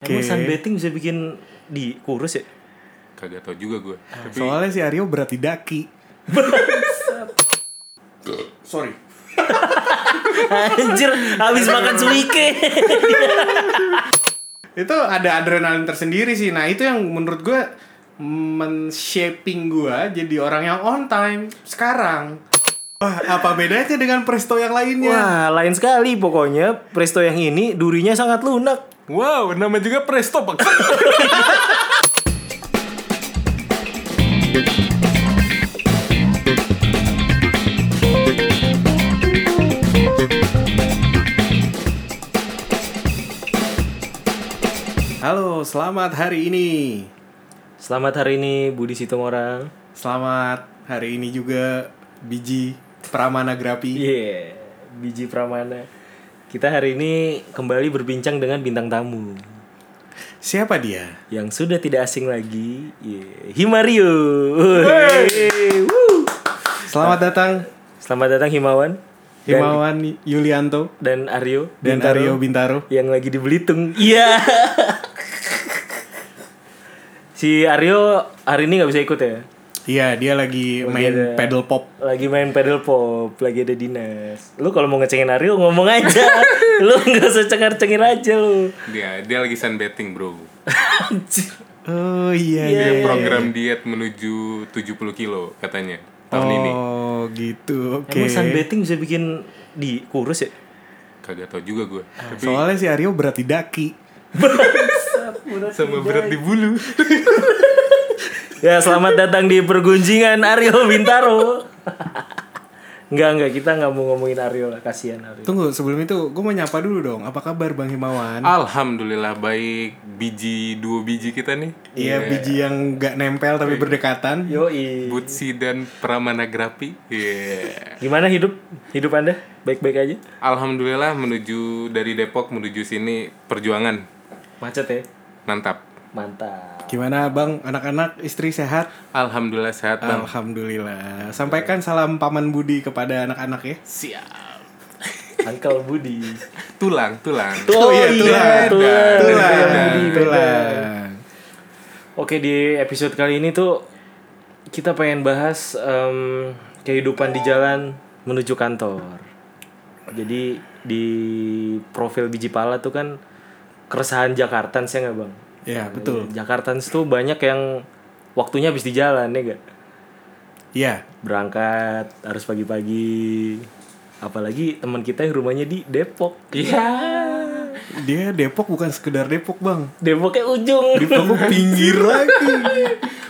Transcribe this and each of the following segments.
Emang Oke. sunbathing bisa bikin di kurus ya? Kagak tau juga gue. Tapi Soalnya si Aryo berarti daki. Sorry. Anjir, habis makan suike. Itu ada adrenalin tersendiri sih. Nah, itu yang menurut gue men-shaping gue jadi orang yang on time sekarang. Wah, apa bedanya dengan presto yang lainnya? Wah, lain sekali pokoknya. Presto yang ini durinya sangat lunak. Wow, nama juga Presto pak. Halo, selamat hari ini. Selamat hari ini Budi Sitomorang. Selamat hari ini juga Biji Pramana Grapi. Iya, Biji Pramana. Kita hari ini kembali berbincang dengan bintang tamu Siapa dia? yang sudah tidak asing lagi, yeah. Himario. Woo. Selamat datang Selamat datang Himawan dan, Himawan Yulianto dan Aryo dan Bintaro Aryo Bintaro. yang lagi di Belitung. Iya. si Aryo hari ini nggak bisa ikut ya? Iya, dia lagi main ada- pedal pop. lagi main pedal pop, lagi ada dinas. Lu kalau mau ngecengin Aryo ngomong aja. lu nggak usah cengar-cengir aja lu. dia dia lagi sunbathing bro. Oh iya, Iya. iya. Dia program diet menuju 70 kilo katanya tahun ini. Oh, gitu. Oke. Emang sunbathing bisa bikin di kurus ya? Kagak tau juga gue. Tapi Soalnya si Aryo berarti daki. sama berat di bulu. Ya selamat datang di pergunjingan Aryo Bintaro. Enggak enggak kita nggak mau ngomongin Aryo lah kasihan Aryo. Tunggu, sebelum itu gue mau nyapa dulu dong. Apa kabar Bang Himawan? Alhamdulillah baik biji dua biji kita nih. Iya, biji yang gak nempel tapi berdekatan. Yoi. Butsi dan Pramana Grapi. Iya. Gimana hidup hidup anda? Baik-baik aja? Alhamdulillah menuju dari Depok menuju sini perjuangan Macet ya? mantap. Mantap. Gimana Bang? Anak-anak, istri sehat? Alhamdulillah sehat bang. Alhamdulillah. Sampaikan salam Paman Budi kepada anak-anak ya. Siap. Uncle Budi. Tulang tulang. Oh, iya, tulang. Tulang, Budi, beda. tulang. Oke di episode kali ini tuh kita pengen bahas em, kehidupan di jalan menuju kantor. Jadi di profil biji pala tuh kan keresahan Jakarta sih nggak bang? Ya, betul. Jakarta tuh banyak yang waktunya habis di jalan ya gak? Iya. Berangkat harus pagi-pagi. Apalagi teman kita yang rumahnya di Depok. Iya. Dia Depok bukan sekedar Depok, Bang. Depoknya ujung. Depok pinggir lagi.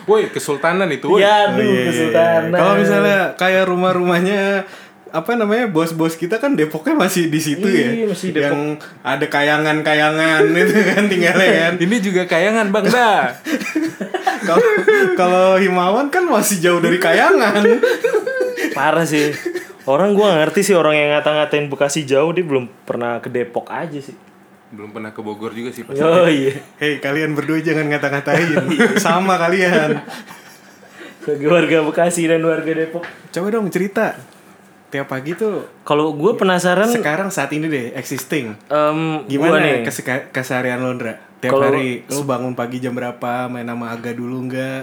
Woi kesultanan itu. Woi. Ya, aduh, Oh, iya, iya, iya. kesultanan. Kalau misalnya kayak rumah-rumahnya apa namanya bos-bos kita kan Depoknya masih di situ Iya, ya, masih Depok. yang ada kayangan-kayangan itu kan tinggalnya kan. Ini juga kayangan bang dah. Kalau kalau Himawan kan masih jauh dari kayangan. Parah sih. Orang gua nggak ngerti sih orang yang ngata-ngatain Bekasi jauh dia belum pernah ke Depok aja sih. Belum pernah ke Bogor juga sih pas. Oh iya. Hei kalian berdua jangan ngata-ngatain sama kalian. Sebagai warga Bekasi dan warga Depok. Coba dong cerita. Tiap pagi tuh Kalau gue penasaran sekarang saat ini deh existing. gua Gimana nih? keseharian lo, Ndra? Tiap Kalau- hari lu bangun pagi jam berapa? Main sama Aga dulu nggak?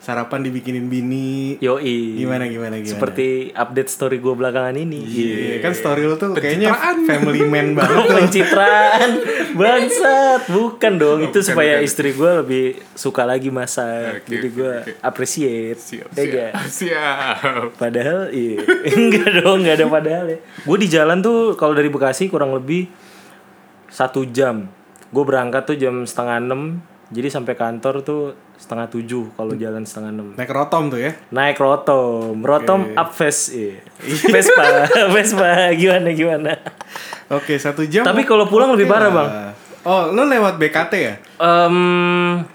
Sarapan dibikinin bini. Yoi. Gimana gimana gimana? Seperti update story gue belakangan ini. Iya, kan story lu tuh kayaknya family man banget pencitraan bangsat bukan dong itu bukan, supaya bukan. istri gue lebih suka lagi masak Oke, jadi gue oke. appreciate Siap siap. Siap. Padahal iya Enggak dong Enggak ada padahal ya Gue di jalan tuh Kalau dari Bekasi kurang lebih Satu jam Gue berangkat tuh jam setengah enam Jadi sampai kantor tuh Setengah tujuh Kalau jalan setengah enam Naik rotom tuh ya. Naik rotom Rotom up face iya. Vespa Vespa Gimana gimana Oke, satu jam. Tapi kalau pulang lebih parah bang Oh, lu lewat BKT ya? Em,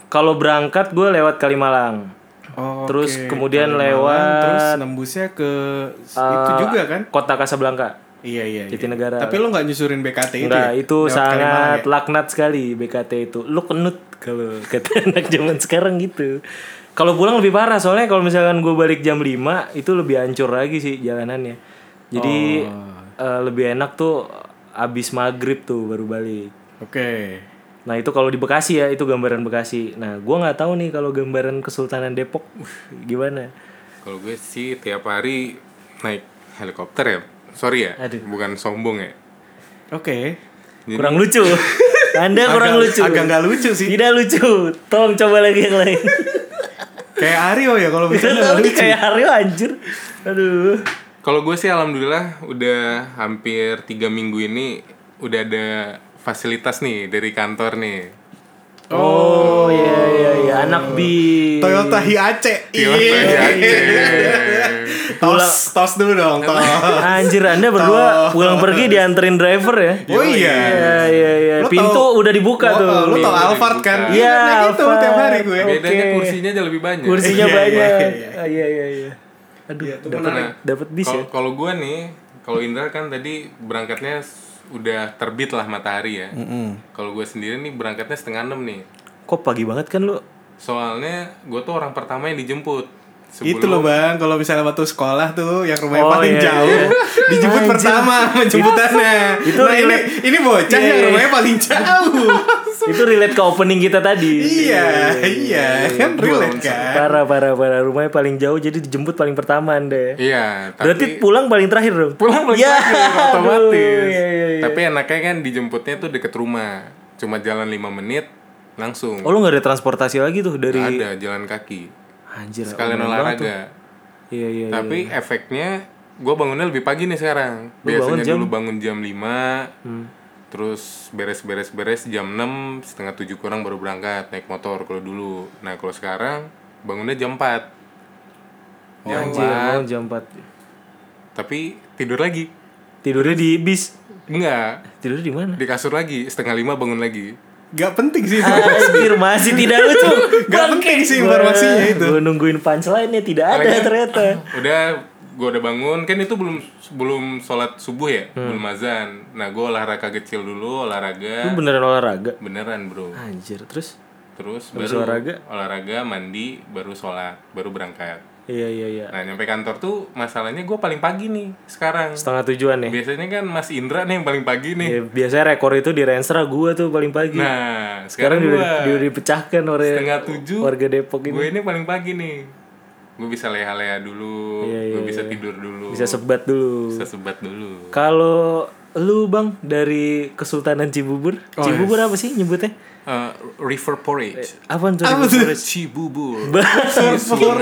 Kalau berangkat gue lewat Kalimalang Oh, Terus kemudian Kalimalang, lewat- terus nembusnya ke itu Eh, juga kan? Kota Kasablanka Iya, iya. iya. Jatinegara. Tapi lu nggak nyusurin BKT itu Enggak, ya? itu Lewat sangat ya? laknat sekali BKT itu. Lu kenut kalau kata anak zaman sekarang gitu. Kalau pulang lebih parah soalnya kalau misalkan gue balik jam 5 itu lebih hancur lagi sih jalanannya. Jadi Oh. eh, lebih enak tuh abis maghrib tuh baru balik. Oke. Nah itu kalau di Bekasi ya itu gambaran Bekasi. Nah gua nggak tahu nih kalau gambaran Kesultanan Depok uh, gimana. Kalau gue sih tiap hari naik helikopter ya. Sorry ya, Aduh. bukan sombong ya. Oke. Jadi- Kurang lucu. Anda kurang Agak- lucu. agak nggak lucu sih. Tidak lucu. Tolong coba lagi yang lain. Kayak Aryo ya kalau bisa Tapi kayak Aryo anjir. Aduh. Kalau gue sih alhamdulillah udah hampir tiga minggu ini udah ada fasilitas nih dari kantor nih. Oh, iya iya iya anak bi. Toyota Hiace. Toyota Iya. Hiace. Tos, tos dulu dong, tos. Anjir Anda berdua pulang pergi dianterin driver ya. Oh iya. Iya iya iya. Pintu tahu- udah dibuka Oh, tuh. Lu tau Alphard kan? Iya, naik itu Alphard. tiap hari gue. Bedanya kursinya aja lebih banyak. Kursinya Iya, banyak. iya, iya. Ah, Iya iya iya. Aduh, Iya, itu dapat dapat bis ya. Kalau kalau gue nih, kalau Indra kan tadi berangkatnya udah terbit lah matahari ya. Kalau gue sendiri nih berangkatnya setengah enam nih. Kok pagi banget kan lu? Soalnya gue tuh orang pertama yang dijemput. Itu loh bang, kalau misalnya waktu sekolah tuh yang rumahnya Oh, paling iya, jauh, iya. dijemput Anjir. pertama menjemputannya. Itu nah, ini relate. ini bocah Iya, yang iya. rumahnya paling jauh. Itu relate ke opening kita tadi. iya, iya, kan relate kan. Parah parah parah rumahnya paling jauh jadi dijemput paling pertama Anda ya. Iya, Berarti tapi pulang paling terakhir dong. pulang paling Ya, terakhir, otomatis. aduh, iya, iya, iya. Tapi enaknya kan dijemputnya tuh deket rumah. Cuma jalan 5 menit langsung. Oh lu gak ada transportasi lagi tuh dari Nggak ada jalan kaki. Anjir. Sekalian olahraga. Iya iya. iya. Tapi efeknya gue bangunnya lebih pagi nih sekarang. Lu bangun Biasanya jam? dulu bangun jam 5 Hmm. Terus beres-beres-beres jam 6 setengah 7 kurang baru berangkat naik motor kalau dulu. Nah kalau sekarang bangunnya jam 4 Oh, Jam anjir, 4 mau jam 4. Tapi tidur lagi. Tidurnya di bis. Enggak, Tidurnya di mana? di kasur lagi, setengah lima bangun lagi. Gak penting sih masih tidak lucu. Gak penting sih informasinya itu. Gue nungguin punchline-nya tidak ada Palingan- ternyata. Udah, gue udah bangun, kan itu belum belum sholat subuh ya, Hmm. belum azan. Nah gue olahraga kecil dulu, Lu olahraga, beneran olahraga? beneran bro. Anjir, terus? Terus Habis baru olahraga? olahraga, mandi, baru sholat, baru berangkat. Iya iya iya. Nah nyampe kantor tuh masalahnya gue paling pagi nih sekarang. Setengah tujuan ya. Biasanya kan Mas Indra nih yang paling pagi nih. Ya, biasanya rekor itu di Renstra gua tuh paling pagi. Nah Sekarang sekarang, gue dipecahkan oleh setengah tujuh. warga Depok ini. Gue ini paling pagi nih. Gue bisa leha-leha dulu, Iya, gue iya, bisa iya. tidur dulu, Bisa sebat dulu. bisa sebat dulu. Kalau lu bang dari Kesultanan Cibubur, Oh, Cibubur apa sih nyebutnya? Uh, river porridge. Apaan tuh? Apa tuh? Cibubur.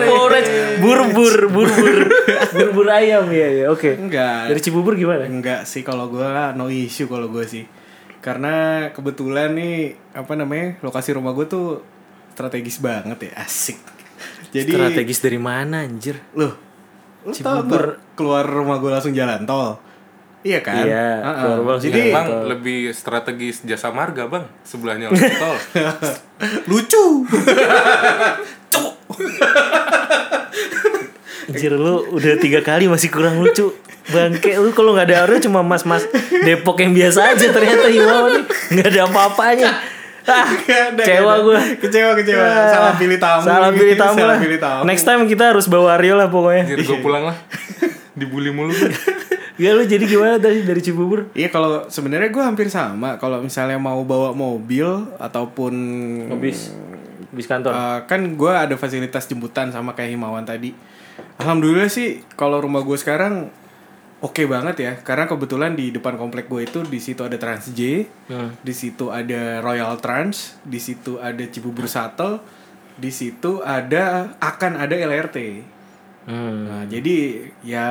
Porridge, burbur, burbur, burbur ayam ya ya. Oke. Enggak. Dari Cibubur gimana? Enggak sih kalau gue no issue kalau gue sih. Karena kebetulan nih apa namanya lokasi rumah gue tuh strategis banget ya asik. Jadi Strategis dari mana anjir? loh, lu tau Cibubur. keluar rumah gue langsung jalan tol. Iya kan? Iya, keluar rumah langsung Jadi jalan bang, tol. lebih strategis jasa marga bang, sebelahnya tol. lucu. Anjir lu udah tiga kali masih kurang lucu. Bangke lu kalau nggak ada Aryo cuma mas-mas Depok yang biasa aja ternyata Himawan nih nggak ada apa-apanya. Ah, ada, kecewa gue. Kecewa kecewa. Salah pilih tamu. Salah pilih tamu Salah lah. pilih tamu. Next time kita harus bawa Aryo lah pokoknya. Jadi gue pulang lah, dibully mulu gue. Ya lu jadi gimana tadi dari Cibubur? Iya kalau sebenarnya gue hampir sama. Kalau misalnya mau bawa mobil ataupun Bis, bis kantor. Uh, kan gue ada fasilitas jemputan sama kayak Himawan tadi. Alhamdulillah sih kalau rumah gue sekarang oke banget ya. Karena kebetulan di depan komplek gue itu di situ ada Trans J, Hmm. di situ ada Royal Trans, di situ ada Cibubur Shuttle, di situ ada akan ada LRT. Hmm. Nah, jadi ya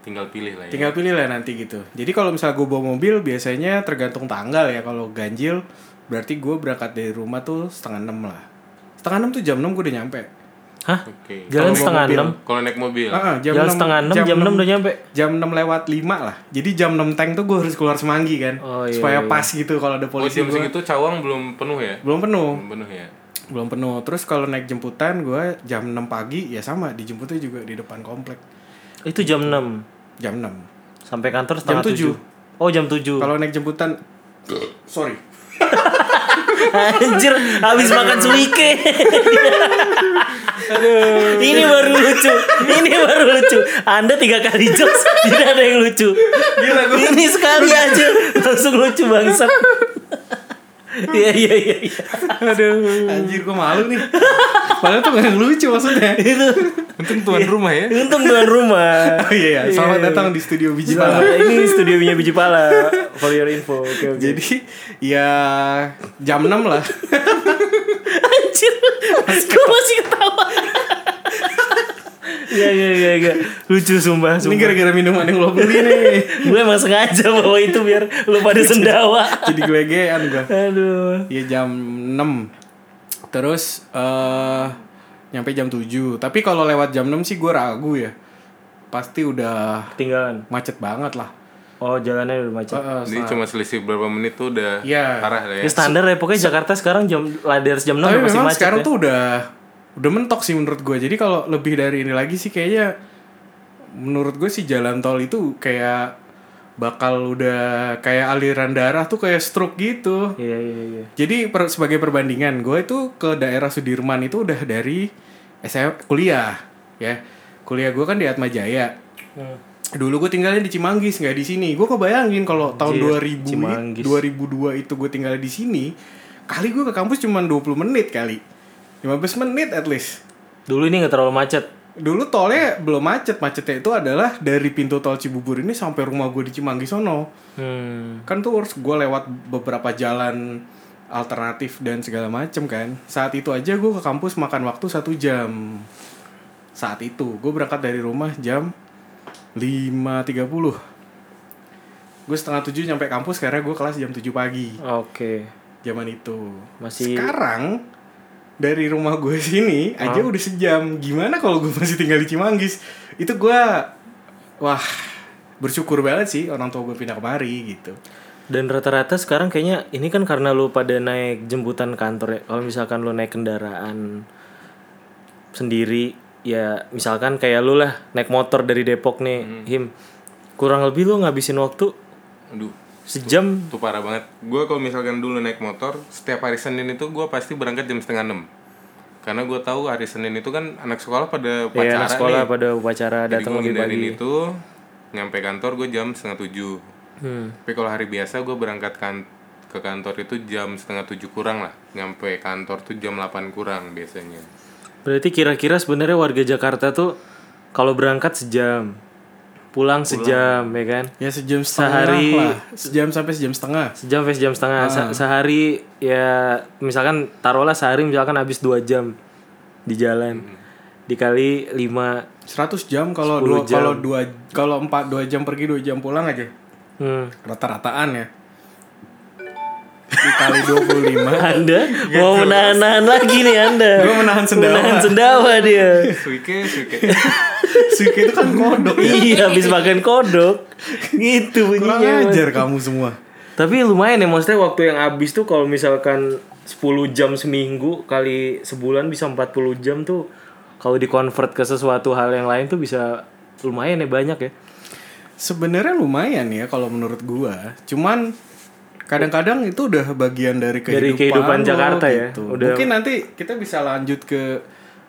Tinggal pilih lah ya. tinggal pilih lah nanti gitu. Jadi kalau misalnya gue bawa mobil biasanya tergantung tanggal ya. Kalau ganjil berarti gue berangkat dari rumah tuh setengah enam lah. Setengah enam tuh jam enam gue udah nyampe. Hah? Oke. Jalan Kalau setengah enam? Kalau naik mobil, Ah, ah, Jalan setengah enam, jam enam udah nyampe? Jam 6 lewat 5 lah. Jadi jam 6 tank tuh gue harus keluar semanggi kan. Oh, iya, supaya iya. pas gitu kalau ada oh polisi jam gua. segitu cawang belum penuh ya? Belum penuh. Belum penuh ya. Belum penuh. Terus kalau naik jemputan gue jam 6 pagi ya sama dijemputnya juga di depan komplek. Itu jam 6. Jam 6. Sampai kantor setengah Jam tujuh. 7. Oh, jam 7. Kalau naik jemputan sorry. Anjir, habis makan suike. Ini baru lucu. Ini baru lucu. Anda tiga kali jokes, tidak ada yang lucu. Ini sekali aja langsung lucu bangsat. Iya iya iya. iya. Aduh. Anjir gue malu nih. Padahal tuh gak lucu maksudnya. Itu Untung tuan rumah ya. untung tuan rumah. Oh iya, iya. Selamat datang di studio Biji Pala. Ini studionya Biji Pala. For your info. Oke oke. Jadi ya jam 6 lah. Anjir. Gue masih ketawa. Iya iya iya iya. Lucu sumpah Ini sumpah. gara-gara minuman yang lo beli nih. Gue emang sengaja bawa itu biar lu pada sendawa. Jadi gelegean gue. Aduh. Iya jam 6 Terus eh nyampe jam 7 Tapi kalau lewat jam 6 sih gue ragu ya Pasti udah Tinggalan. macet banget lah Oh jalannya udah macet. Eh, eh, Jadi cuma selisih berapa menit tuh udah Iya. parah lah ya. Ya standar ya pokoknya Jakarta sekarang jam ladar jam 6 Tapi udah masih memang macet. sekarang ya. tuh udah Udah mentok sih menurut gue Jadi kalau lebih dari ini lagi sih kayaknya Menurut gue sih jalan tol itu kayak Bakal udah kayak aliran darah tuh kayak stroke gitu Iya iya iya. Jadi per- sebagai perbandingan, gue itu ke daerah Sudirman itu udah dari SM kuliah, ya. Kuliah gue kan di Atma Jaya. Hmm. Dulu gue tinggalnya di Cimanggis, nggak di sini. Gue kebayangin kalau tahun Anjir, 2000, Cimanggis. 2002 itu gue tinggal di sini, kali gue ke kampus cuma 20 menit kali. 15 menit at least. Dulu ini nggak terlalu macet. Dulu tolnya belum macet, macetnya itu adalah dari pintu tol Cibubur ini sampai rumah gue di Cimanggis sono. Hmm. kan tuh harus gue lewat beberapa jalan alternatif dan segala macem kan saat itu aja gue ke kampus makan waktu satu jam saat itu gue berangkat dari rumah jam 5.30 gue setengah tujuh nyampe kampus karena gue kelas jam 7 pagi Oke. zaman itu Masih sekarang dari rumah gue sini aja udah sejam. Gimana kalau gue masih tinggal di Cimanggis? Itu gue wah bersyukur banget sih orang tua gue pindah kemari gitu. Dan rata-rata sekarang kayaknya ini kan karena lu pada naik jemputan kantor ya. Kalau misalkan lu naik kendaraan sendiri ya misalkan kayak lu lah naik motor dari Depok nih, Him. Kurang lebih lu ngabisin waktu Aduh, sejam itu parah banget. Gue kalau misalkan dulu naik motor, setiap hari Senin itu gue pasti berangkat jam setengah enam. Karena gue tahu hari Senin itu kan anak sekolah pada ya upacara anak sekolah nih. pada upacara datang lebih pagi. itu, nyampe kantor gue jam setengah tujuh. Hmm. Tapi kalau hari biasa gue berangkat kan ke kantor itu jam setengah tujuh kurang lah. Nyampe kantor tuh jam 8 kurang biasanya. Berarti kira-kira sebenarnya warga Jakarta tuh kalau berangkat sejam, pulang, sejam, ya kan? Ya sejam setengah Sehari- lah. Sejam sampai sejam setengah. Sejam sampai sejam setengah. Se- sehari ya misalkan taruhlah sehari misalkan habis dua jam di jalan. Dikali 5 100 jam kalau 10 dua jam. kalau dua kalau empat dua jam pergi dua jam pulang aja. hmm. Rata-rataan ya. Dikali 25. Anda mau menahan-nahan lagi nih Anda. Gua menahan sendawa. Menahan sendawa dia. Suike, suike. Suike itu kan kodok. iya, habis makan kodok. Gitu Kurang bunyinya. Mas. ajar kamu semua. Tapi lumayan ya maksudnya waktu yang habis tuh kalau misalkan 10 jam seminggu kali sebulan bisa 40 jam tuh kalau di-convert ke sesuatu hal yang lain tuh bisa lumayan ya banyak ya. Sebenarnya lumayan ya kalau menurut gua. Cuman kadang-kadang itu udah bagian dari kehidupan, Dari kehidupan lo, Jakarta ya. gitu. Udah- Mungkin nanti kita bisa lanjut ke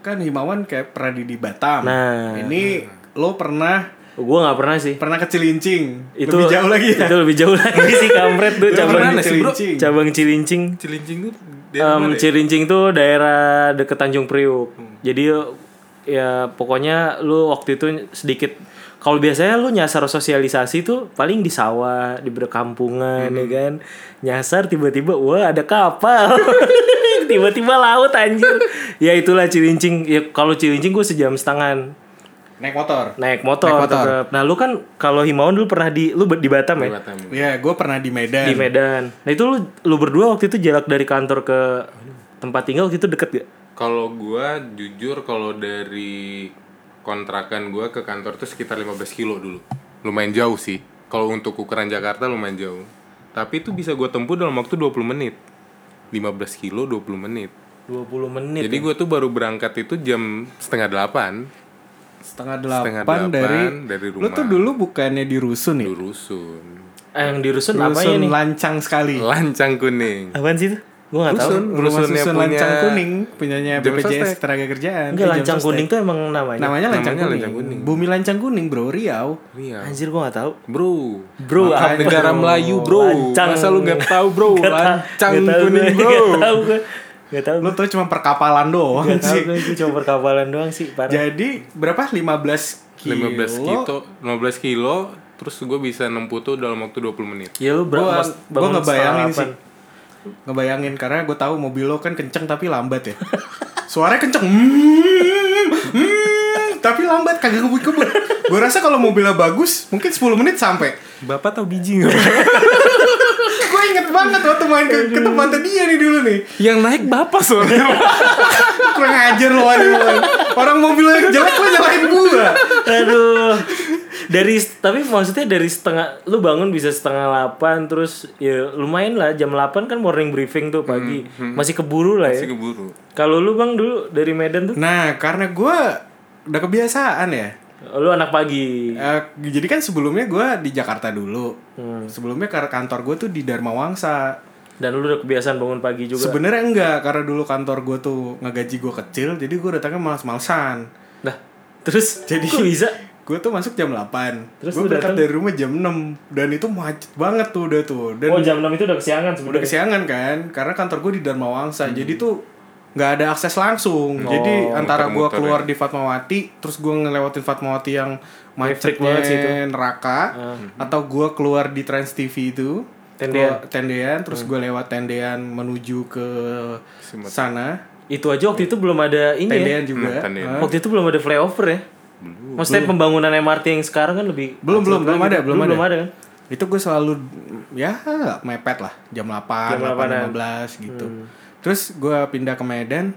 kan Himawan kayak pernah di, di Batam. Nah. ini lo pernah Gua nggak pernah sih. pernah ke Cilincing. Itu Lebih jauh lagi ya. Itu lebih jauh lagi sih kampret tuh cabang? Cilincing. cabang Cilincing. Cilincing tuh ya? Cilincing tuh daerah deket Tanjung Priuk. Jadi ya pokoknya lu waktu itu sedikit kalau biasanya lu nyasar sosialisasi tuh paling di sawah, di berkampungan ya kan. Nyasar tiba-tiba wah ada kapal. tiba-tiba laut anjir. ya itulah Cilincing. Ya kalau Cilincing gue sejam setengah Naik motor. naik motor, Naik motor. Nah, lu kan kalau Himawan dulu pernah di lu di Batam ya? Di Batam. Ya, gue pernah di Medan. Di Medan. Nah, itu lu lu berdua waktu itu jarak dari kantor ke tempat tinggal gitu deket gak? Kalau gua jujur kalau dari kontrakan gua ke kantor tuh sekitar 15 kilo dulu. Lumayan jauh sih. Kalau untuk ukuran Jakarta lumayan jauh. Tapi itu bisa gua tempuh dalam waktu 20 menit. 15 kilo 20 menit. 20 menit. Jadi gua tuh baru berangkat itu jam setengah delapan Setengah delapan, Setengah delapan dari, dari Lu rumah. tuh dulu bukannya di Rusun ya? di rusun. Eh, yang di rusun apa Rusun ya nih? lancang sekali. Lancang kuning. Apaan sih itu? Gue nggak tahu Rusunnya punya lancang kuning punyanya BPJS tenaga kerjaan. enggak Eh, Jam lancang Sostek. kuning tuh emang namanya Namanya lancang Namanya kuning. lancang kuning. Bumi lancang kuning, Bro, Riau. Iya. anjir gue nggak tahu Bro. bro Makanya. apa Negara Melayu, Bro. Lancang. Masa lu nggak tahu, Bro? Tahu- Lancang nggak tahu kuning, gue, Bro. nggak tahu gue nggak tahu Lu tuh cuma perkapalan doang tahu sih. gue itu cuma perkapalan doang sih parah Jadi berapa? 15 kilo. 15 kilo, 15 kilo, terus gue bisa nempuh tuh dalam waktu 20 menit. ya lu berapa gua ngebayangin sih. Ngebayangin karena gue tahu mobil lo kan kenceng tapi lambat ya. Suaranya kenceng. Hmm, hmm, tapi lambat kagak kebut-kebut. Gue rasa kalau mobilnya bagus mungkin 10 menit sampai. Bapak tau biji nggak? gue inget banget waktu main ke, ke tempatnya dia nih dulu nih. Yang naik bapak soalnya. Kurang ajar lo Wan. Orang mobilnya jelek lo nyalahin gue. Aduh. Dari tapi maksudnya dari setengah lu bangun bisa setengah delapan terus ya lumayan lah jam 8 kan morning briefing tuh pagi. Masih keburu lah Masih ya. keburu. Kalau lu Bang dulu dari Medan tuh Nah karena gue udah kebiasaan ya. lu anak pagi. Eh, jadi kan sebelumnya gue di Jakarta dulu. Sebelumnya ke kantor gue tuh di Dharma Wangsa. Dan lu udah kebiasaan bangun pagi juga. Sebenarnya enggak karena dulu kantor gue tuh ngegaji gue kecil, jadi gue datangnya malas-malesan. Nah, terus Jadi kok bisa? Gue tuh masuk jam 8 Terus Gue berangkat datang? dari rumah jam 6 Dan itu macet banget tuh udah tuh Dan Oh, jam 6 itu udah kesiangan udah sebenarnya. kesiangan kan Karena kantor gue di Dharma Wangsa Jadi tuh nggak ada akses langsung Oh, Jadi antara gue muter-muter keluar di Fatmawati Terus gue ngelewatin Fatmawati yang banget sih itu. macetnya neraka Atau gue keluar di Trans TV itu Tendean. Tendean Terus gue lewat tendean menuju ke sana Itu aja waktu itu belum ada ini Tendean ya. juga Hmm, tendean. Waktu itu belum ada flyover ya. Maksudnya pembangunan MRT yang sekarang kan lebih Belum, belum, belum ada, belum Dulu ada. belum ada kan. itu gue selalu ya mepet lah. Jam 8, Jam jam 8-an. 8 gitu. Terus gue pindah ke Medan.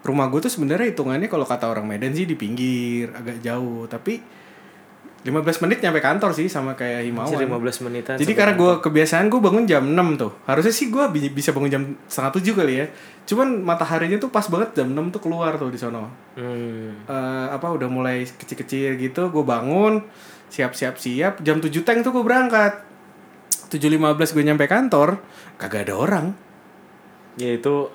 Rumah gue tuh sebenarnya hitungannya kalau kata orang Medan sih di pinggir agak jauh. Tapi 15 menit nyampe kantor sih sama kayak Anjir, Himawan. 15 menitan. jadi karena gue kebiasaan gue bangun jam 6 tuh. Harusnya sih gue bi- bisa bangun jam setengah tujuh kali ya. Cuman mataharinya tuh pas banget jam 6 tuh keluar tuh di sono. Hmm. eh, apa udah mulai kecil-kecil gitu gue bangun siap-siap siap jam 7 teng tuh gue berangkat. 7.15 gue nyampe kantor kagak ada orang. Ya itu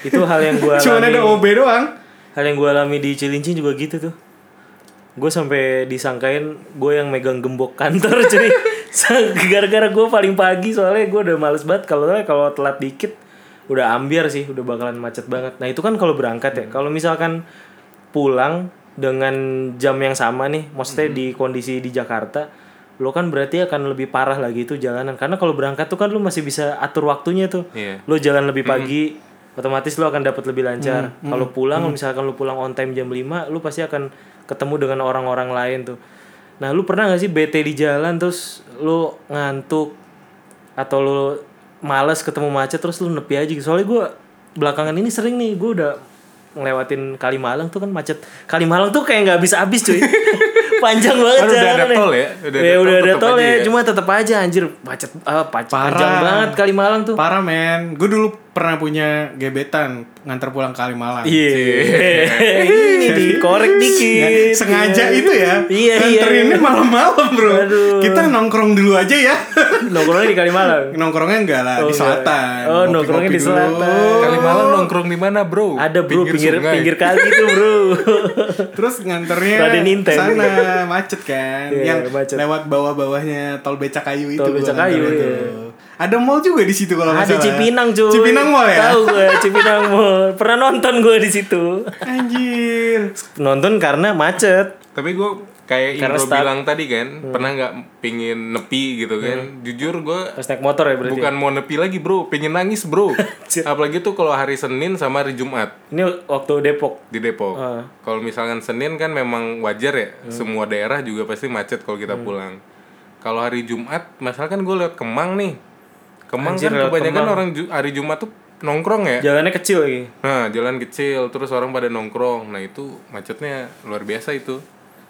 itu hal yang gua cuman ada OB doang. Hal yang gue alami di Cilincing juga gitu tuh. Gue sampai disangkain gue yang megang gembok kantor cuy. Gara-gara gue paling pagi soalnya gue udah males banget kalau kalau telat dikit udah ambiar sih, udah bakalan macet banget. Nah, itu kan kalau berangkat ya. Kalau misalkan pulang dengan jam yang sama nih, maksudnya di kondisi di Jakarta, lo kan berarti akan lebih parah lagi itu jalanan. Karena kalau berangkat tuh kan lo masih bisa atur waktunya tuh. Iya. Lo jalan lebih pagi, otomatis lo akan dapat lebih lancar. Kalau pulang, misalkan lo pulang on time jam 5, lo pasti akan ketemu dengan orang-orang lain tuh. Nah, lu pernah gak sih bete di jalan terus lu ngantuk atau lu males ketemu macet terus lu nepi aja gitu. Soalnya gue belakangan ini sering nih gue udah ngelewatin Kalimalang tuh kan macet. Kalimalang tuh kayak nggak habis habis cuy. Panjang banget Kan udah ada tol ya? Udah ada ya tol, udah ada tol ya, ya? cuma tetap aja anjir macet ah, Parah. panjang banget Kalimalang tuh. parah men gue dulu pernah punya gebetan nganter pulang ke Kalimalang Iya. Ini dikorek dikit. sengaja itu ya Iya, iya. nganterinnya malam-malam bro Aduh. kita nongkrong dulu aja ya Nongkrongnya di Kalimalang. nongkrongnya enggak lah Oh, di selatan Oh, nongkrongnya di Ngopi-ngopi dulu. selatan. Kalimalang nongkrong di mana, Bro? Ada bro pinggir sungai. pinggir kali tuh bro. Terus nganternya sana macet kan, Iya, yang macet. lewat bawah-bawahnya tol becakayu itu. Tol Becakayu, iya. Ada mall juga di situ kalau nggak Ada salah. Cipinang cuy. Cipinang Mall ya. Tahu gue Cipinang Mall. Pernah nonton gue di situ. Anjir. Nonton karena macet. Tapi gue kayak Karena Indro start- bilang tadi kan, pernah nggak pingin nepi gitu kan? Jujur gue naik motor ya berarti. bukan mau nepi lagi bro, pengen nangis bro. Apalagi tuh kalau hari Senin sama hari Jumat Ini waktu Depok. di Depok. Ah. Kalau misalkan Senin kan memang wajar ya, semua daerah juga pasti macet kalau kita pulang. Kalau hari Jumat, masalah kan gue lewat Kemang nih. Kemang Anjir, kan kebanyakan Kemang. orang hari Jumat tuh nongkrong ya. Jalannya kecil lagi. Nah, jalan kecil, terus orang pada nongkrong. Nah, itu macetnya luar biasa itu.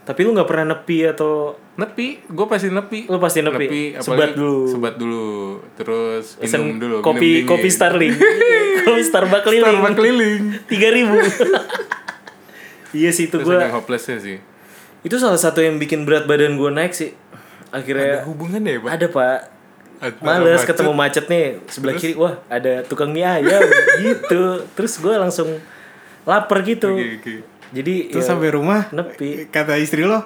Tapi lu nggak pernah nepi atau Nepi, gue pasti nepi. Lu pasti nepi. apalagi Sebat dulu. Sebat dulu. Terus pesen minum dulu. kopi minum kopi Starling. kopi Starbucks keliling. Starbucks keliling. Tiga ribu. iya sih itu gue. yang hopelessnya sih. Itu salah satu yang bikin berat badan gue naik sih. Akhirnya Ada hubungannya ya, Pak? ada pak. Males macet. ketemu macet nih sebelah kiri wah ada tukang mie ayam gitu terus gue langsung lapar gitu Oke, oke. jadi Terus ya, sampai rumah nepi kata istri lo,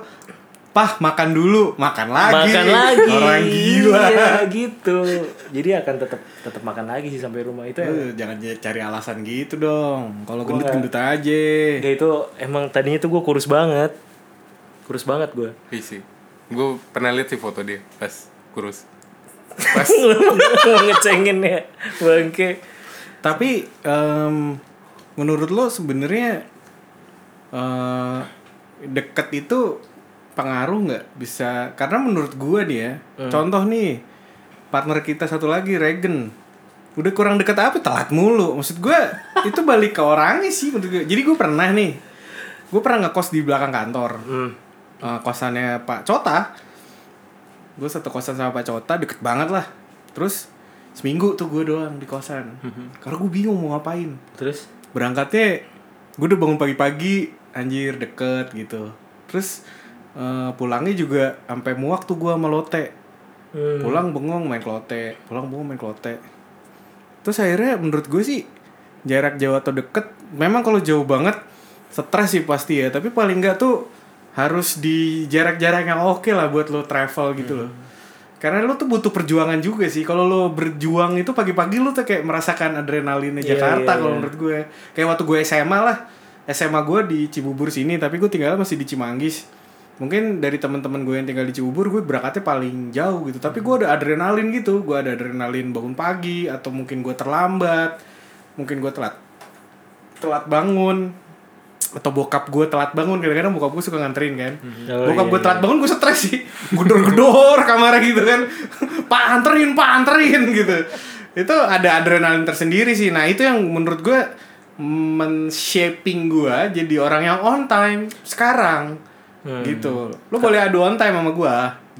"Pah, makan dulu." Makan lagi. makan lagi Orang gila. Iya, gitu jadi akan tetap tetap makan lagi sih sampai rumah itu ya jangan cari alasan gitu dong. Kalau Gua gendut-gendut aja. Ya, itu emang tadinya tuh gue kurus banget kurus banget gue Iya sih. Gue pernah lihat sih foto dia pas kurus. Pas ngecengin ya bangke. Tapi em, menurut lo sebenarnya eh, deket itu pengaruh nggak? Bisa karena menurut gua nih ya contoh nih partner kita satu lagi Regen udah kurang deket apa? Telat mulu. Maksud gua itu balik ke orangnya sih menurut gua. jadi gue pernah nih gue pernah ngekos di belakang kantor. Hmm. Eh, kosannya Pak Cota gue satu kosan sama Pak Cota deket banget lah. Terus seminggu tuh gue doang di kosan. Karena gue bingung mau ngapain. Terus? Berangkatnya gue udah bangun pagi-pagi. Anjir deket gitu. Terus eh, pulangnya juga sampai muak tuh gue sama Lote hmm. pulang bengong main klote pulang bengong main klote terus akhirnya menurut gue sih jarak jauh atau deket memang kalau jauh banget stres sih pasti ya. Tapi paling nggak tuh harus di jarak-jarak yang oke lah buat lo travel gitu loh. Karena lo tuh butuh perjuangan juga sih. Kalau lo berjuang itu pagi-pagi lo tuh kayak merasakan adrenalinnya Iya, Jakarta iya, kalau iya. menurut gue. Kayak waktu gue SMA lah. SMA gue di Cibubur sini tapi gue tinggal masih di Cimanggis. Mungkin dari teman-teman gue yang tinggal di Cibubur gue berangkatnya paling jauh gitu. Tapi gue ada adrenalin gitu. Gue ada adrenalin bangun pagi atau mungkin gue terlambat. Mungkin gue telat. Telat bangun atau bokap gue telat bangun kadang-kadang bokap gue suka nganterin kan. Oh, bokap iya, gue telat bangun gue stres sih. Gedor-gedor kamarnya gitu kan. Pak anterin pak anterin gitu. Itu ada adrenalin tersendiri sih. Nah itu yang menurut gue men-shaping gue jadi orang yang on time sekarang. Gitu. Lo boleh adu on time sama gue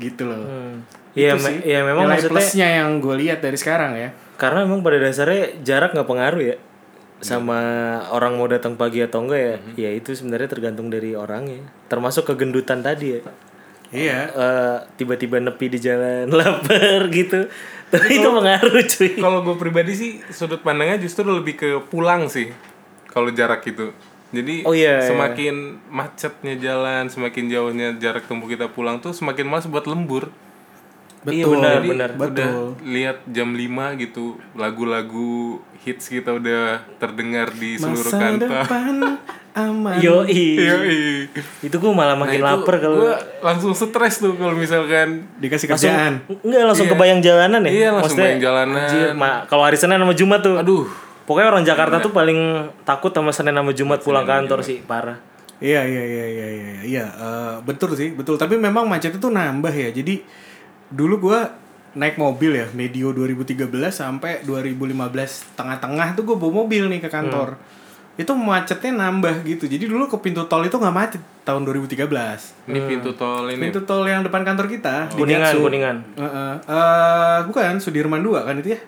gitu loh. Hmm. Iya, me- iya memang nilai maksudnya plusnya yang gue lihat dari sekarang ya. Karena emang pada dasarnya jarak nggak pengaruh ya sama orang mau datang pagi atau enggak ya ya itu sebenarnya tergantung dari orangnya termasuk kegendutan tadi ya. Iya. Eh, tiba-tiba nepi di jalan lapar gitu. Tapi itu pengaruh cuy. kalau gue pribadi sih sudut pandangnya justru lebih ke pulang sih kalau jarak itu. Jadi Oh, iya, iya. semakin macetnya jalan semakin jauhnya jarak tempuh kita pulang tuh semakin malas buat lembur iya Betul. benar Jadi benar. udah lihat jam 5 gitu lagu-lagu hits kita udah terdengar di seluruh masa kantor depan aman. Yoi Yoi. itu gue malah makin Nah, lapar kalau gua langsung stres tuh kalau misalkan dikasih langsung kerjaan. enggak langsung kebayang jalanan ya? Iya, langsung Maksudnya, bayang jalanan. anjir, ma- kalau hari Senin sama Jumat tuh. Aduh. Pokoknya orang Jakarta tuh paling takut sama Senin sama Jumat pulang kantor sih parah. Iya iya iya iya iya iya. Eh, betul sih betul. Tapi memang macet itu nambah ya. Jadi dulu gua naik mobil ya medio 2013 sampai 2015 tengah-tengah tuh gue bawa mobil nih ke kantor. Itu macetnya nambah gitu. Jadi dulu ke pintu tol itu nggak macet tahun 2013 ini pintu tol ini? Pintu tol yang depan kantor kita di kuningan Gatsu. kuningan. Heeh. Eh, bukan Sudirman 2 kan itu ya?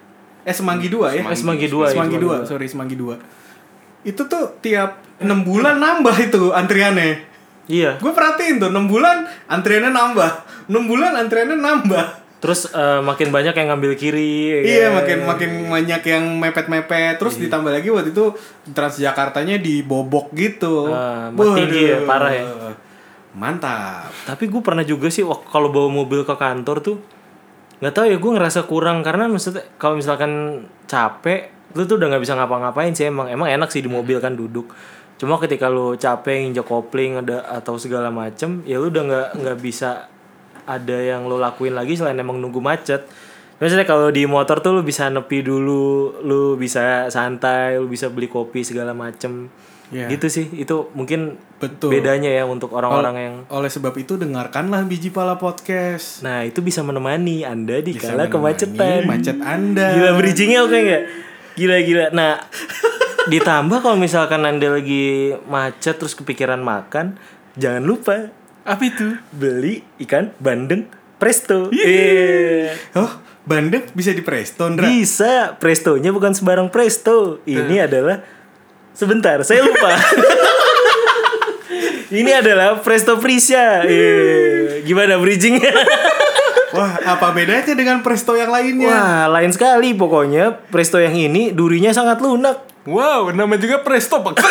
Eh Semanggi 2 ya? Semanggi dua, Semanggi Semanggi 2 sorry Semanggi 2 itu tuh tiap 6 bulan nambah itu antriannya iya. Gue perhatiin tuh 6 bulan antriannya nambah. 6 bulan antriannya nambah. Terus eh, makin banyak yang ngambil kiri ya iya kan? makin makin banyak yang mepet-mepet. Terus Iya. ditambah lagi waktu itu Transjakartanya dibobok gitu. Ah, tinggi ya, parah ya. mantap. Tapi gue pernah juga sih kalau bawa mobil ke kantor tuh nggak tahu ya gue ngerasa kurang. Karena maksudnya kalau misalkan capek lu tuh udah nggak bisa ngapa-ngapain sih. Emang emang enak sih di mobil kan duduk cuma ketika lu capek nginjak kopling ada atau segala macem ya lu udah nggak nggak bisa ada yang lu lakuin lagi selain emang nunggu macet Misalnya kalau di motor tuh lu bisa nepi dulu, lu bisa santai, lu bisa beli kopi segala macem. Iya. Gitu sih, itu mungkin Betul. bedanya ya untuk orang-orang yang oleh sebab itu dengarkanlah biji pala podcast Nah itu bisa menemani anda di kala kemacetan. macet anda Gila bridgingnya oke nggak? Gila gila. Nah ditambah kalau misalkan anda lagi macet terus kepikiran makan, jangan lupa apa itu beli ikan bandeng presto. Iya. oh bandeng bisa di Preston Ndra? Bisa. Prestonya bukan sembarang presto. Ini adalah sebentar saya lupa. Ini adalah Presto Prisia. Iya. Gimana bridgingnya? Wah, apa bedanya dengan Presto yang lainnya? Wah, lain sekali pokoknya. Presto yang ini durinya sangat lunak. Wow, nama juga Presto pak.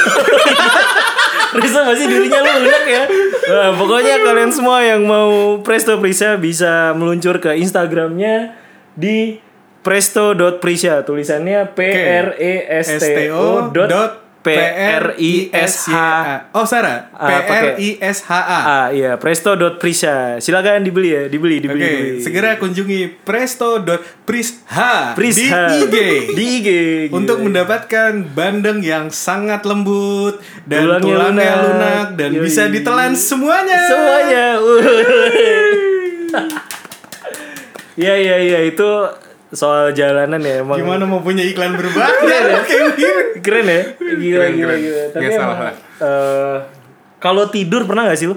Presto masih durinya lunak ya. Nah, pokoknya kalian semua yang mau Presto Prisa bisa meluncur ke Instagramnya di presto.prisa tulisannya P R E S T O dot P R I S H Oh, Sarah. P Ah, R pakai- I S H A. Ah iya, presto.prisa. Silakan dibeli ya, dibeli, dibeli. dibeli. segera kunjungi presto.prisha Prisha. di IG Di IG. untuk gila. mendapatkan bandeng yang sangat lembut dan Tulangnya tulangnya, lunak. lunak, dan Yoi. bisa ditelan semuanya. semuanya. Iya iya iya itu soal jalanan ya emang. Gimana mau punya iklan berbayar? Keren ya? Kayak begini. Keren ya? Gila Keren, gila keren. gila. Tapi Nggak emang salah lah. eh, kalau tidur pernah gak sih lu?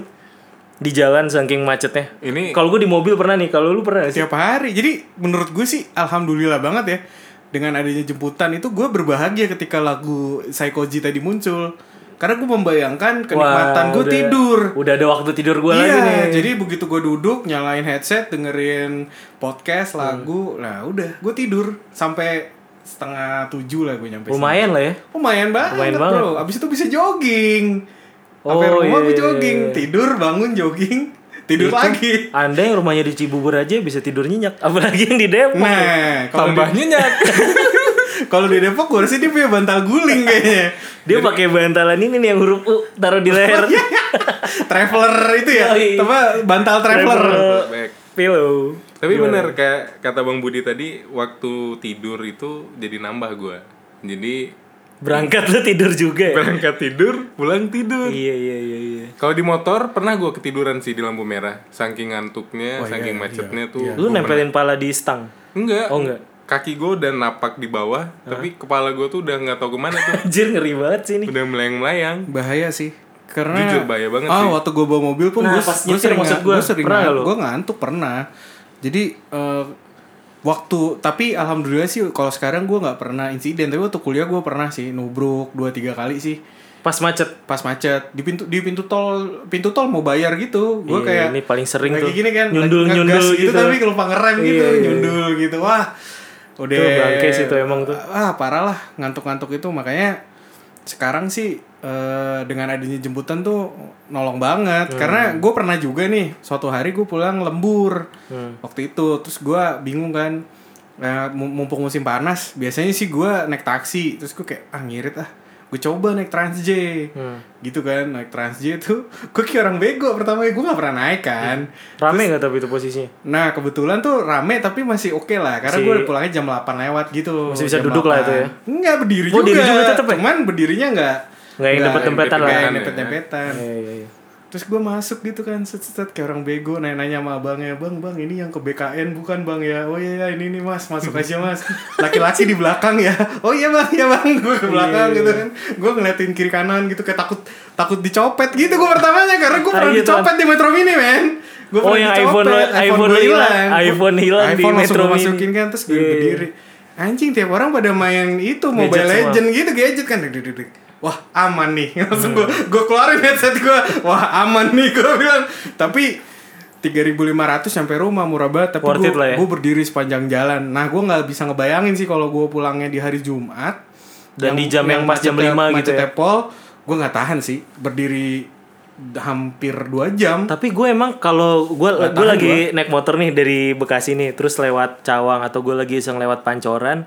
Di jalan saking macetnya. Ini Kalau gue di mobil pernah nih, kalau lu pernah gak sih? Tiap hari. Jadi menurut gue sih alhamdulillah banget ya dengan adanya jemputan itu gue berbahagia ketika lagu Psychoji tadi muncul. Karena gue membayangkan kenikmatan gue tidur. Udah ada waktu tidur gue lagi Iya, nih. jadi begitu gue duduk nyalain headset dengerin podcast lagu, nah udah gue tidur sampai setengah tujuh lah gue nyampe. sini. Lumayan lah ya. Lumayan banget, Lumayan bro. Abis itu bisa jogging. Sampai Oh, rumah gue iya, jogging, iya. tidur, bangun jogging, tidur Itu, lagi. Anda yang rumahnya di Cibubur aja bisa tidur nyenyak, apalagi yang di Depok. Nah, kalau di, tambahnya nyak. kalau di Depok gue rasa dia punya bantal guling kayaknya. Dia pakai bantalan ini nih yang huruf U taruh di leher. traveler itu ya, apa bantal traveler. Pillow. Tapi bener kayak kata Bang Budi tadi waktu tidur itu jadi nambah gua. Jadi Berangkat lu tidur juga ya? berangkat tidur, pulang tidur. Iya iya iya iya. Kalau di motor pernah gua ketiduran sih di lampu merah, saking ngantuknya, Oh, saking iya, macetnya iya, tuh. iya. Lu nempelin pala di stang. enggak. Oh enggak. Kaki gua udah napak di bawah, tapi kepala gua tuh udah nggak tahu ke mana tuh. Anjir ngeri banget sih ini. udah melayang-melayang. Bahaya sih. Karena Jujur, bahaya banget ah, sih. waktu gue bawa mobil pun Nah, gue nyetir sering maksud gue gua, sering pernah gue ngantuk pernah. Jadi eh, waktu tapi alhamdulillah sih kalau sekarang gue nggak pernah insiden tapi waktu kuliah gue pernah sih nubruk dua tiga kali sih Pas macet. pas macet di pintu di pintu tol pintu tol mau bayar gitu gue Iya, kayak ini paling sering lagi tuh. gini kan Nyundul- nyundul gitu, gitu. tapi lupa ngerem gitu Iya, iya. nyundul gitu wah udah. Itu bangke sih itu emang tuh. ah parah lah ngantuk-ngantuk itu. Makanya sekarang sih eh, dengan adanya jemputan tuh nolong banget. Hmm. karena gue pernah juga nih suatu hari gue pulang lembur. Hmm. waktu itu terus gue bingung kan. Mum- mumpung musim panas biasanya sih gue naik taksi. Terus gue kayak ah ngirit ah gue coba naik Trans J Hmm. gitu kan naik Trans J tuh gue kayak orang bego pertama gue nggak pernah naik kan Rame nggak tapi itu posisinya? Nah kebetulan tuh rame tapi masih oke lah karena Si- gue pulangnya jam 8 lewat gitu. Masih bisa duduk lah itu ya? Enggak berdiri Oh, juga. diri juga tetep ya? Cuman berdirinya enggak Nggak yang dempet-dempetan lah. Nggak yang ya. dempet-dempetan. Iya iya iya. Terus gue masuk gitu kan set, set, kayak orang bego nanya-nanya sama abangnya Bang, bang ini yang ke BKN bukan bang ya Oh iya iya ini nih mas, masuk aja mas Laki-laki di belakang ya Oh iya bang, iya bang Gue ke belakang Iya, gitu kan Gue ngeliatin kiri kanan gitu Kayak takut takut dicopet gitu gue pertamanya Karena gue pernah Ah, iya, dicopet di Metro Mini men Gua Oh, pernah yang dicopet, iPhone- iPhone hilang. IPhone hilang di Metro Mini. masukin kan Terus gue Iya, iya. berdiri Anjing tiap orang pada main itu Mobile. Legend gitu gadget kan dek, dek, dek. Wah aman nih. Langsung gue gue keluarin headset gue Wah aman nih gue bilang. Tapi 3500 sampai rumah murah banget. Tapi gue ya. berdiri sepanjang jalan. Nah gue nggak bisa ngebayangin sih kalau gue pulangnya di hari Jumat Dan di jam yang pas jam macetnya- 5 gitu ya. macetnya pol gue nggak tahan sih. Berdiri hampir dua jam. Tapi gue emang kalau gue gue lagi naik motor nih dari Bekasi nih, terus lewat Cawang atau gue lagi iseng lewat Pancoran,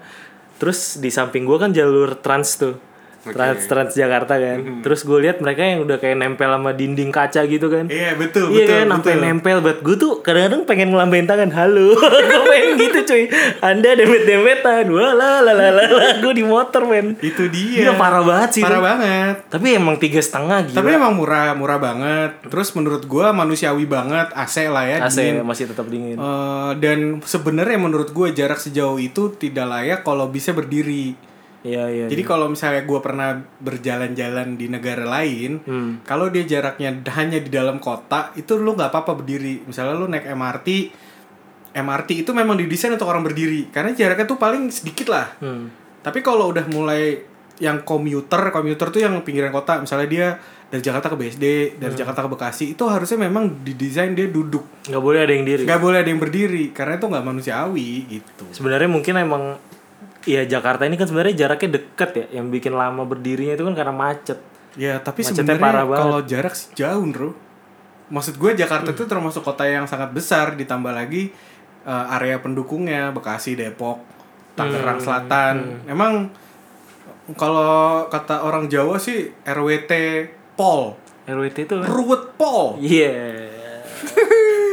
terus di samping gue kan jalur trans tuh. Trans Trans Jakarta kan. Terus gue lihat mereka yang udah kayak nempel sama dinding kaca gitu kan. iya betul Iya betul kan, sampai betul. nempel buat gue tuh kadang-kadang pengen ngelambain tangan halo, gue pengen gitu cuy. Anda demet demetan, wah lah lah lah lah, lah. gue di motor men. itu dia Gila, parah banget sih parah itu. banget Tapi emang tiga setengah gitu. tapi emang murah murah banget terus menurut gue manusiawi banget AC lah ya AC dingin. masih tetap dingin. Eh, dan sebenarnya menurut gue jarak sejauh itu tidak layak kalau bisa berdiri Iya iya. Jadi kalau misalnya gue pernah berjalan-jalan di negara lain, Hmm. kalau dia jaraknya hanya di dalam kota, itu lu nggak apa-apa berdiri. Misalnya lu naik MRT, MRT itu memang didesain untuk orang berdiri, karena jaraknya tuh paling sedikit lah. Hmm. Tapi kalau udah mulai yang komuter, komuter tuh yang pinggiran kota, misalnya dia dari Jakarta ke BSD, dari Jakarta ke Bekasi, itu harusnya memang didesain dia duduk. nggak boleh ada yang diri nggak boleh ada yang berdiri karena itu nggak manusiawi gitu. sebenarnya mungkin emang ya Jakarta ini kan sebenarnya jaraknya deket ya yang bikin lama berdirinya itu kan karena macet Ya tapi sebenarnya. Hmm. kalau jarak sih jauh bro. Maksud gue Jakarta itu termasuk kota yang sangat besar ditambah lagi eh, area pendukungnya Bekasi, Depok, Tangerang Hmm. Selatan. Emang kalau kata orang Jawa sih RWT Pol, RWT itu ruwet Pol. iya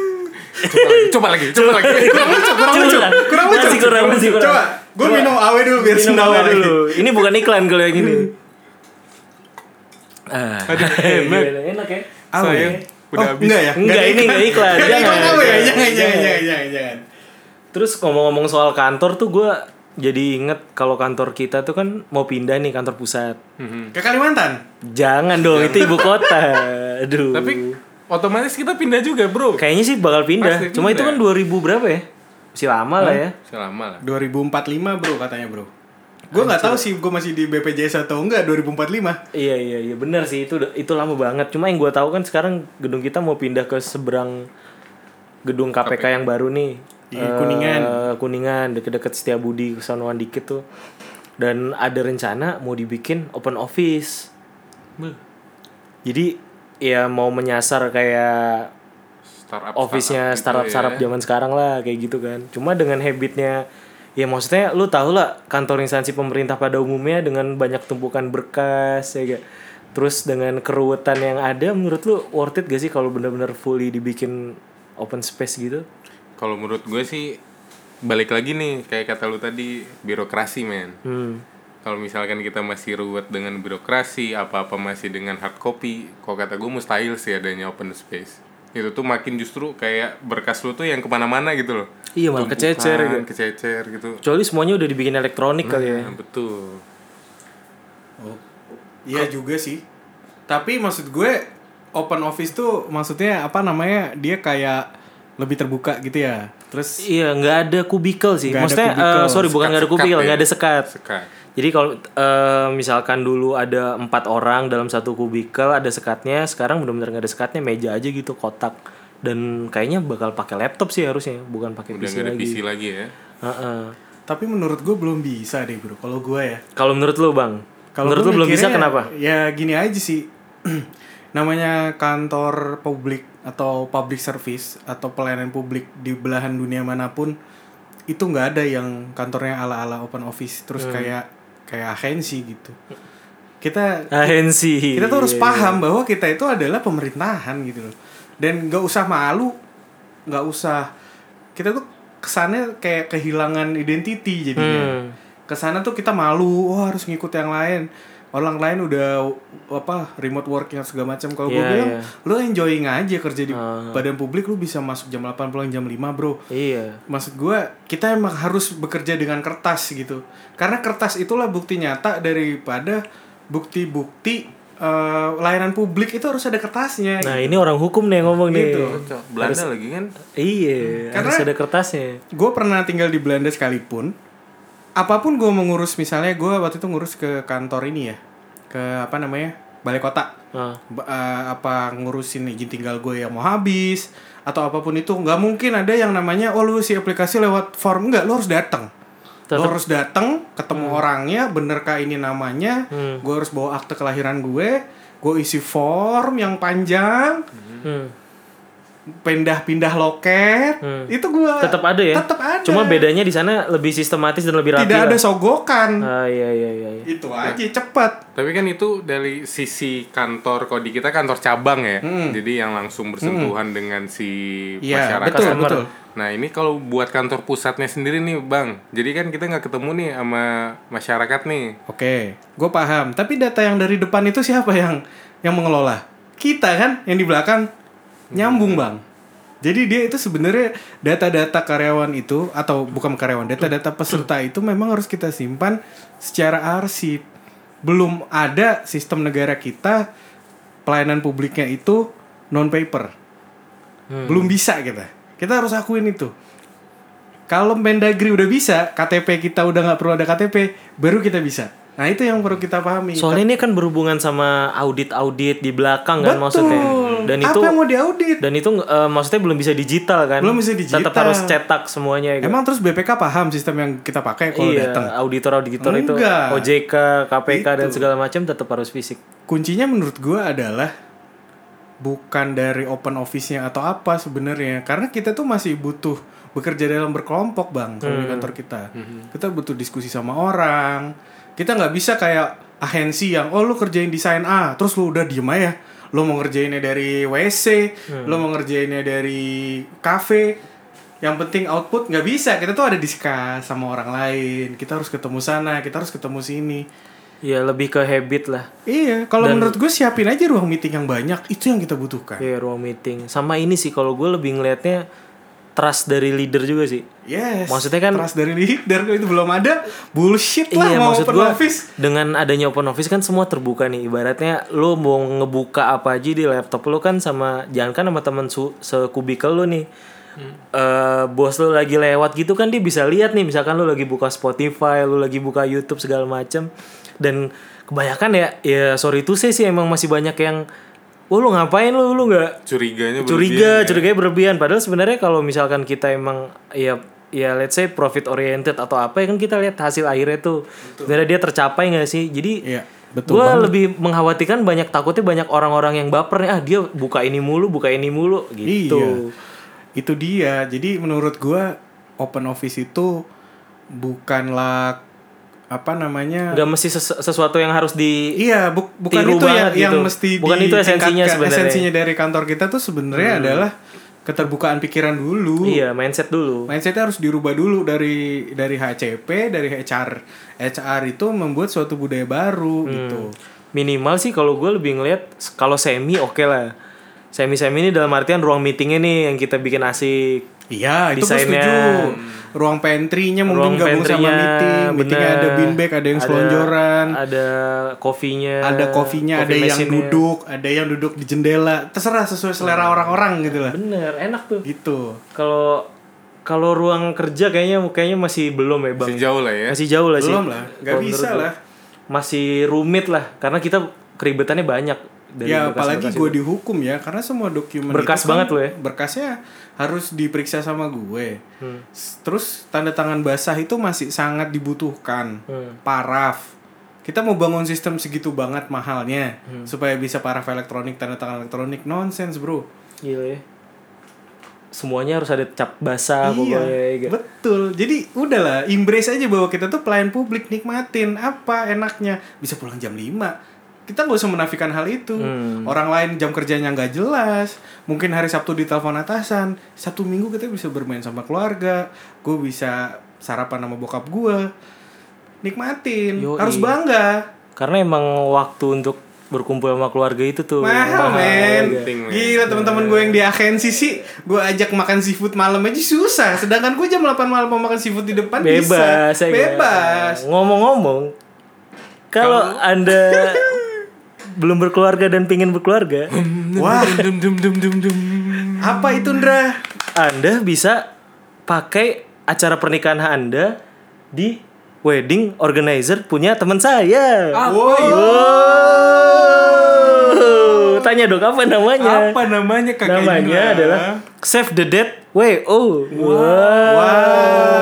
coba lagi coba lagi coba lagi Kurang lucu, kurang lucu, Curang. kurang lucu. Masih kurang, masih kurang. Coba, gue minum awe dulu biar minum sendawa dulu ini bukan iklan kalau yang ini ah enak ya Awe. Sayang, udah oh, habis. enggak ya? Enggak, ini enggak iklan. Enggak Jangan, iklan awe ya? jangan. Jangan, jangan, Jangan. jangan, jangan, jangan. Terus ngomong-ngomong soal kantor tuh gue jadi inget kalau kantor kita tuh kan mau pindah nih kantor pusat. Ke Kalimantan? Jangan dong, itu ibu kota. Aduh. tapi otomatis kita pindah juga bro kayaknya sih bakal pindah. Pasti Cuma itu kan pindah. 2000 berapa ya? Masih lama lah ya. selama lah 2045 bro katanya bro Gue nggak tahu sih gue masih di BPJS atau enggak 2045 Iya iya iya benar sih itu itu lama banget. Cuma yang gue tahu kan sekarang gedung kita mau pindah ke seberang gedung KPK yang baru nih. Di Eh, Kuningan. Kuningan deket-deket Setiabudi kesonoan dikit tuh. Dan ada rencana mau dibikin open office. Jadi ya mau menyasar kayak startup office-nya startup startup gitu startup ya. zaman sekarang lah kayak gitu kan. Cuma dengan habitnya ya maksudnya lu tau lah kantor instansi pemerintah pada umumnya dengan banyak tumpukan berkas ya gak? Terus dengan keruwetan yang ada menurut lu worth it gak sih kalau bener-bener fully dibikin open space gitu? kalau menurut gue sih balik lagi nih kayak kata lu tadi birokrasi men Hmm. Kalau misalkan kita masih ruwet dengan birokrasi apa-apa masih dengan hard copy kok kata gue mustahil sih adanya open space itu tuh makin justru kayak berkas lu tuh yang ke mana-mana gitu loh Iya malah kececer gitu. kececer gitu Kecuali semuanya udah dibikin elektronik kali ya. nah, betul Oh, iya juga sih. Tapi maksud gue open office tuh maksudnya apa namanya? Dia kayak lebih terbuka gitu ya. Terus Iya nggak ada kubikel sih. Ada Maksudnya kubikel. eh, sorry bukan nggak ada kubikel, ya. nggak ada sekat. sekat Jadi kalau eh, misalkan dulu ada empat orang dalam satu kubikel ada sekatnya, sekarang benar-benar nggak ada sekatnya, meja aja gitu kotak. Dan kayaknya bakal pakai laptop sih harusnya, bukan pakai PC gak ada lagi. PC lagi ya Heeh. tapi menurut gue belum bisa deh bro. Kalau gue ya. Kalau menurut lu bang, Kalau menurut lu belum bisa kenapa? Ya gini aja sih. Namanya kantor publik atau public service atau pelayanan publik di belahan dunia mana pun itu nggak ada yang kantornya ala-ala open office terus Hmm. kayak kayak agensi gitu. Kita Ahensi. kita tuh harus Iya. paham bahwa kita itu adalah pemerintahan gitu loh dan nggak usah malu nggak usah kita tuh kesannya kayak kehilangan identity jadinya Hmm. ke sana tuh kita malu oh harus ngikut yang lain orang lain udah apa remote working segala macam kalau gue Iya, bilang iya. lu enjoying aja kerja di Ah. badan publik lu bisa masuk jam 8 pulang jam 5 bro Iya. maksud gue kita emang harus bekerja dengan kertas gitu karena kertas itulah bukti nyata daripada bukti-bukti eh, layanan publik itu harus ada kertasnya Nah ini orang hukum nih yang ngomong nih. Gitu. Cocok. Belanda lagi kan Iya, Karena- harus ada kertasnya. gue pernah tinggal di Belanda sekalipun apa pun gue mengurus misalnya gue waktu itu ngurus ke kantor ini ya ke apa namanya balai kota. Ba- eh, apa ngurusin izin tinggal gue yang mau habis atau apa pun itu nggak mungkin ada yang namanya oh lu si aplikasi lewat form nggak lu harus datang Tetep- harus datang ketemu orangnya benerkah ini namanya Hmm. gue harus bawa akte kelahiran gue gue isi form yang panjang Hmm. Pindah-pindah loket Hmm. itu gue Tetap ada ya. tetap ada Cuma bedanya di sana lebih sistematis dan lebih rapi. tidak ada lah. sogokan Ah iya iya iya. iya. itu aja cepat Tapi kan itu dari sisi kantor kalau di kita kantor cabang ya. Jadi yang langsung bersentuhan dengan si Iya, masyarakat. betul, betul. Nah, ini kalau buat kantor pusatnya sendiri nih, Bang. Jadi kan kita nggak ketemu nih sama masyarakat nih. Oke, gue paham. Tapi data yang dari depan itu siapa yang yang mengelola? Kita kan, yang di belakang nyambung bang. Jadi dia itu sebenarnya data-data karyawan itu atau bukan karyawan, data-data peserta itu memang harus kita simpan secara arsip. Belum ada sistem negara kita pelayanan publiknya itu non paper. Belum bisa kita. Kita harus akuin itu. Kalau Mendagri udah bisa, KTP kita udah nggak perlu ada KTP, baru kita bisa. Nah itu yang perlu kita pahami. Soalnya ini kan berhubungan sama audit-audit di belakang kan Betul. maksudnya. Dan Apa itu yang mau diaudit? dan itu eh, maksudnya belum bisa digital kan? Belum bisa digital. Tetap harus cetak semuanya. gitu. Emang terus BPK paham sistem yang kita pakai kalau iya, datang? auditor-auditor itu. OJK, KPK dan segala macam tetap harus fisik. Kuncinya menurut gua adalah bukan dari open office-nya atau apa sebenarnya. Karena kita tuh masih butuh bekerja dalam berkelompok bang kalau di kantor kita. Kita butuh diskusi sama orang. Kita nggak bisa kayak agensi yang oh lu kerjain desain A terus lu udah diem aja. Lu mau ngerjainnya dari WC, lu mau ngerjainnya dari kafe. Yang penting output nggak bisa. Kita tuh ada diskus sama orang lain. Kita harus ketemu sana, kita harus ketemu sini. Ya lebih ke habit lah. Iya, kalau menurut gue siapin aja ruang meeting yang banyak, itu yang kita butuhkan. Iya ruang meeting. Sama ini sih kalau gue lebih ngelihatnya trust dari leader juga sih. Yes. Maksudnya kan- trust dari leader itu belum ada, bullshit lah iya mau maksud open gue office. dengan adanya open office kan semua terbuka nih. Ibaratnya lo mau ngebuka apa aja di laptop lo kan sama jangan kan sama temen su sekubikel lo nih. Eh, bos lo lagi lewat gitu kan dia bisa lihat nih misalkan lo lagi buka Spotify, lo lagi buka YouTube segala macem dan kebanyakan ya ya sorry itu sih sih emang masih banyak yang Oh lu ngapain lu? Lu nggak Curiganya curiga ya. curiganya berlebihan. Padahal sebenarnya kalau misalkan kita emang ya ya let's say profit oriented atau apa ya kan kita lihat hasil akhirnya tuh. Sebenarnya dia tercapai nggak sih? Jadi Iya, betul gue lebih mengkhawatirkan banyak takutnya banyak orang-orang yang baper nih ah dia buka ini mulu buka ini mulu gitu. Iya. Itu dia. Jadi menurut gua open office itu bukanlah apa namanya? nggak mesti sesu- sesuatu yang harus di Iya, bu- bukan itu yang, banget yang gitu. mesti Bukan itu esensinya sebenarnya. Hmm. Esensinya dari kantor kita tuh sebenarnya adalah keterbukaan pikiran dulu. iya mindset dulu Mindsetnya harus dirubah dulu dari dari HCP, dari HR. HR itu membuat suatu budaya baru Hmm. gitu. minimal sih kalau gue lebih ngelihat kalau semi oke lah semi semi ini dalam artian ruang meetingnya nih yang kita bikin asik Iya, itu gue Desainnya. setuju. Ruang pantry-nya mungkin Ruang gabung sama meeting. Meetingnya bener. ada beanbag, ada yang Ada- selonjoran, ada kopinya ada kopinya, ada coffee yang duduk, ada yang duduk di jendela. Terserah sesuai selera orang-orang gitu lah. bener enak tuh Gitu. kalau kalau ruang kerja kayaknya kayaknya masih belum ya bang Masih jauh lah ya. masih jauh lah sih Belum lah, nggak bisa lah. masih rumit lah karena kita keribetannya banyak dari ya apalagi gue dihukum ya karena semua dokumen Berkas itu kan banget lo ya. berkasnya harus diperiksa sama gue Hmm. Terus tanda tangan basah itu masih sangat dibutuhkan Hmm. paraf kita mau bangun sistem segitu banget mahalnya Hmm. supaya bisa paraf elektronik tanda tangan elektronik nonsens bro Gila ya semuanya harus ada cap basah pokoknya iya gitu. betul jadi udahlah embrace aja bahwa kita tuh pelayan publik nikmatin apa enaknya bisa pulang jam 5 kita nggak usah menafikan hal itu. Hmm. orang lain jam kerjanya nggak jelas. Mungkin hari sabtu di telepon atasan. Sabtu minggu kita bisa bermain sama keluarga. Gue bisa sarapan sama bokap gue nikmatin. Yoi. harus bangga. Karena emang waktu untuk berkumpul sama keluarga itu tuh mahal men. Ya. Penting, men. gila teman-teman gue yang di agensi sih gue ajak makan seafood malam aja susah. Sedangkan gue jam 8 malam mau makan seafood di depan bebas bisa. bebas. Ngomong-ngomong kalau anda belum berkeluarga dan pingin berkeluarga. Wah. Dum dum dum dum dum. apa itu Ndra? Anda bisa pakai acara pernikahan anda di wedding organizer punya teman saya. Wow. Oh, tanya dong apa namanya? Apa namanya kakak namanya adalah Save the Dead WO wow.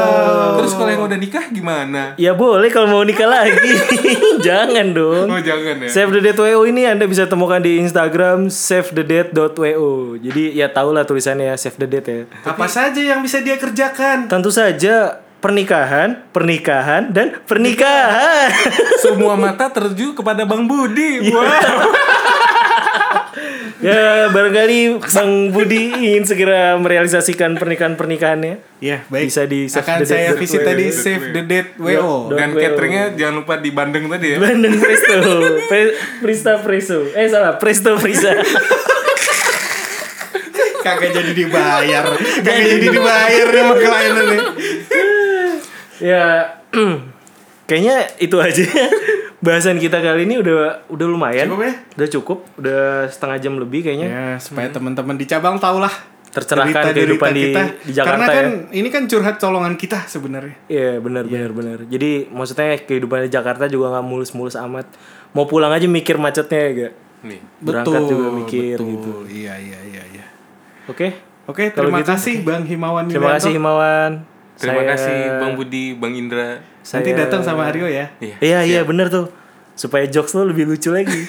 Terus kalau yang udah nikah gimana? Ya boleh kalau mau nikah lagi. Jangan dong. Oh jangan ya. Save the Dead WO ini Anda bisa temukan di Instagram savethedead.wo. Jadi ya tau lah tulisannya ya Save the Dead ya. apa saja yang bisa dia kerjakan Tentu saja pernikahan, pernikahan dan pernikahan. Semua mata terju kepada Bang Budi. Iya. Wow. Ya barangkali Bang Budi ingin segera merealisasikan pernikahan-pernikahannya. ya baik Bisa di Save akan the saya visit WO. tadi save the dead wo Dan WO. cateringnya jangan lupa di Bandeng tadi ya. Bandeng Presto, Pre- Prista Preso. Eh salah, Presto Prisa. kagak jadi dibayar kagak jadi dibayar nih sama klien ini ya kayaknya itu aja bahasan kita kali ini udah udah lumayan Cukup ya? udah cukup udah setengah jam lebih kayaknya ya supaya teman-teman di cabang tau lah tercerahkan derita-derita kehidupan di, di Jakarta Karena ya. kan ini kan curhat colongan kita sebenarnya. Iya benar benar benar. Jadi maksudnya kehidupan di Jakarta juga nggak mulus-mulus amat. Mau pulang aja mikir macetnya ya gak? Nih. Berangkat juga mikir betul. gitu. Iya iya iya iya. Oke. Oke, Kalau terima gitu, kasih Bang Himawan Terima kasih Himawan. Terima Saya- kasih Bang Budi, Bang Indra. Nanti saya- datang sama Aryo ya. Iya. Iya iya bener tuh. Supaya jokes lo lebih lucu lagi.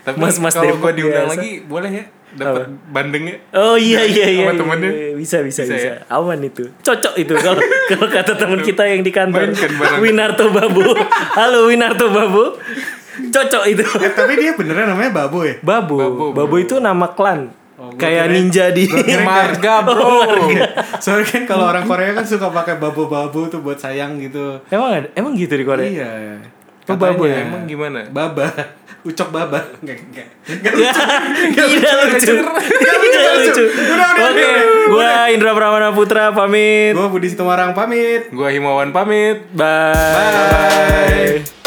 Tapi Mas-mas kalau Depok gua diundang biasa. lagi boleh ya? Dapat bandengnya. Oh iya iya iya. Sama iya, temennya? iya. Bisa bisa Bisa bisa. ya? Aman itu. Cocok itu kalau kalau kata teman kita yang di kantor. Winarto Babu. Halo Winarto Babu. Cocok itu. Eh, tapi dia beneran namanya Babo ya? Babu. Babu, Babu, itu nama klan. Oh, gua Kayak kirain- ninja di Marga, Oh, Bro. Soalnya kan kalau orang Korea kan suka pakai babo-babo tuh buat sayang gitu. Emang ada? Emang gitu di Korea? Iya. Oh, babo ya? Emang gimana? Baba. Ucok baba. Enggak enggak. Enggak lucu. Tidak lucu. Udah, udah, Oke, udah, gua Indra Pramana Putra pamit. Gue Budi Sitomarang pamit. Gua Himawan pamit. Bye. Bye.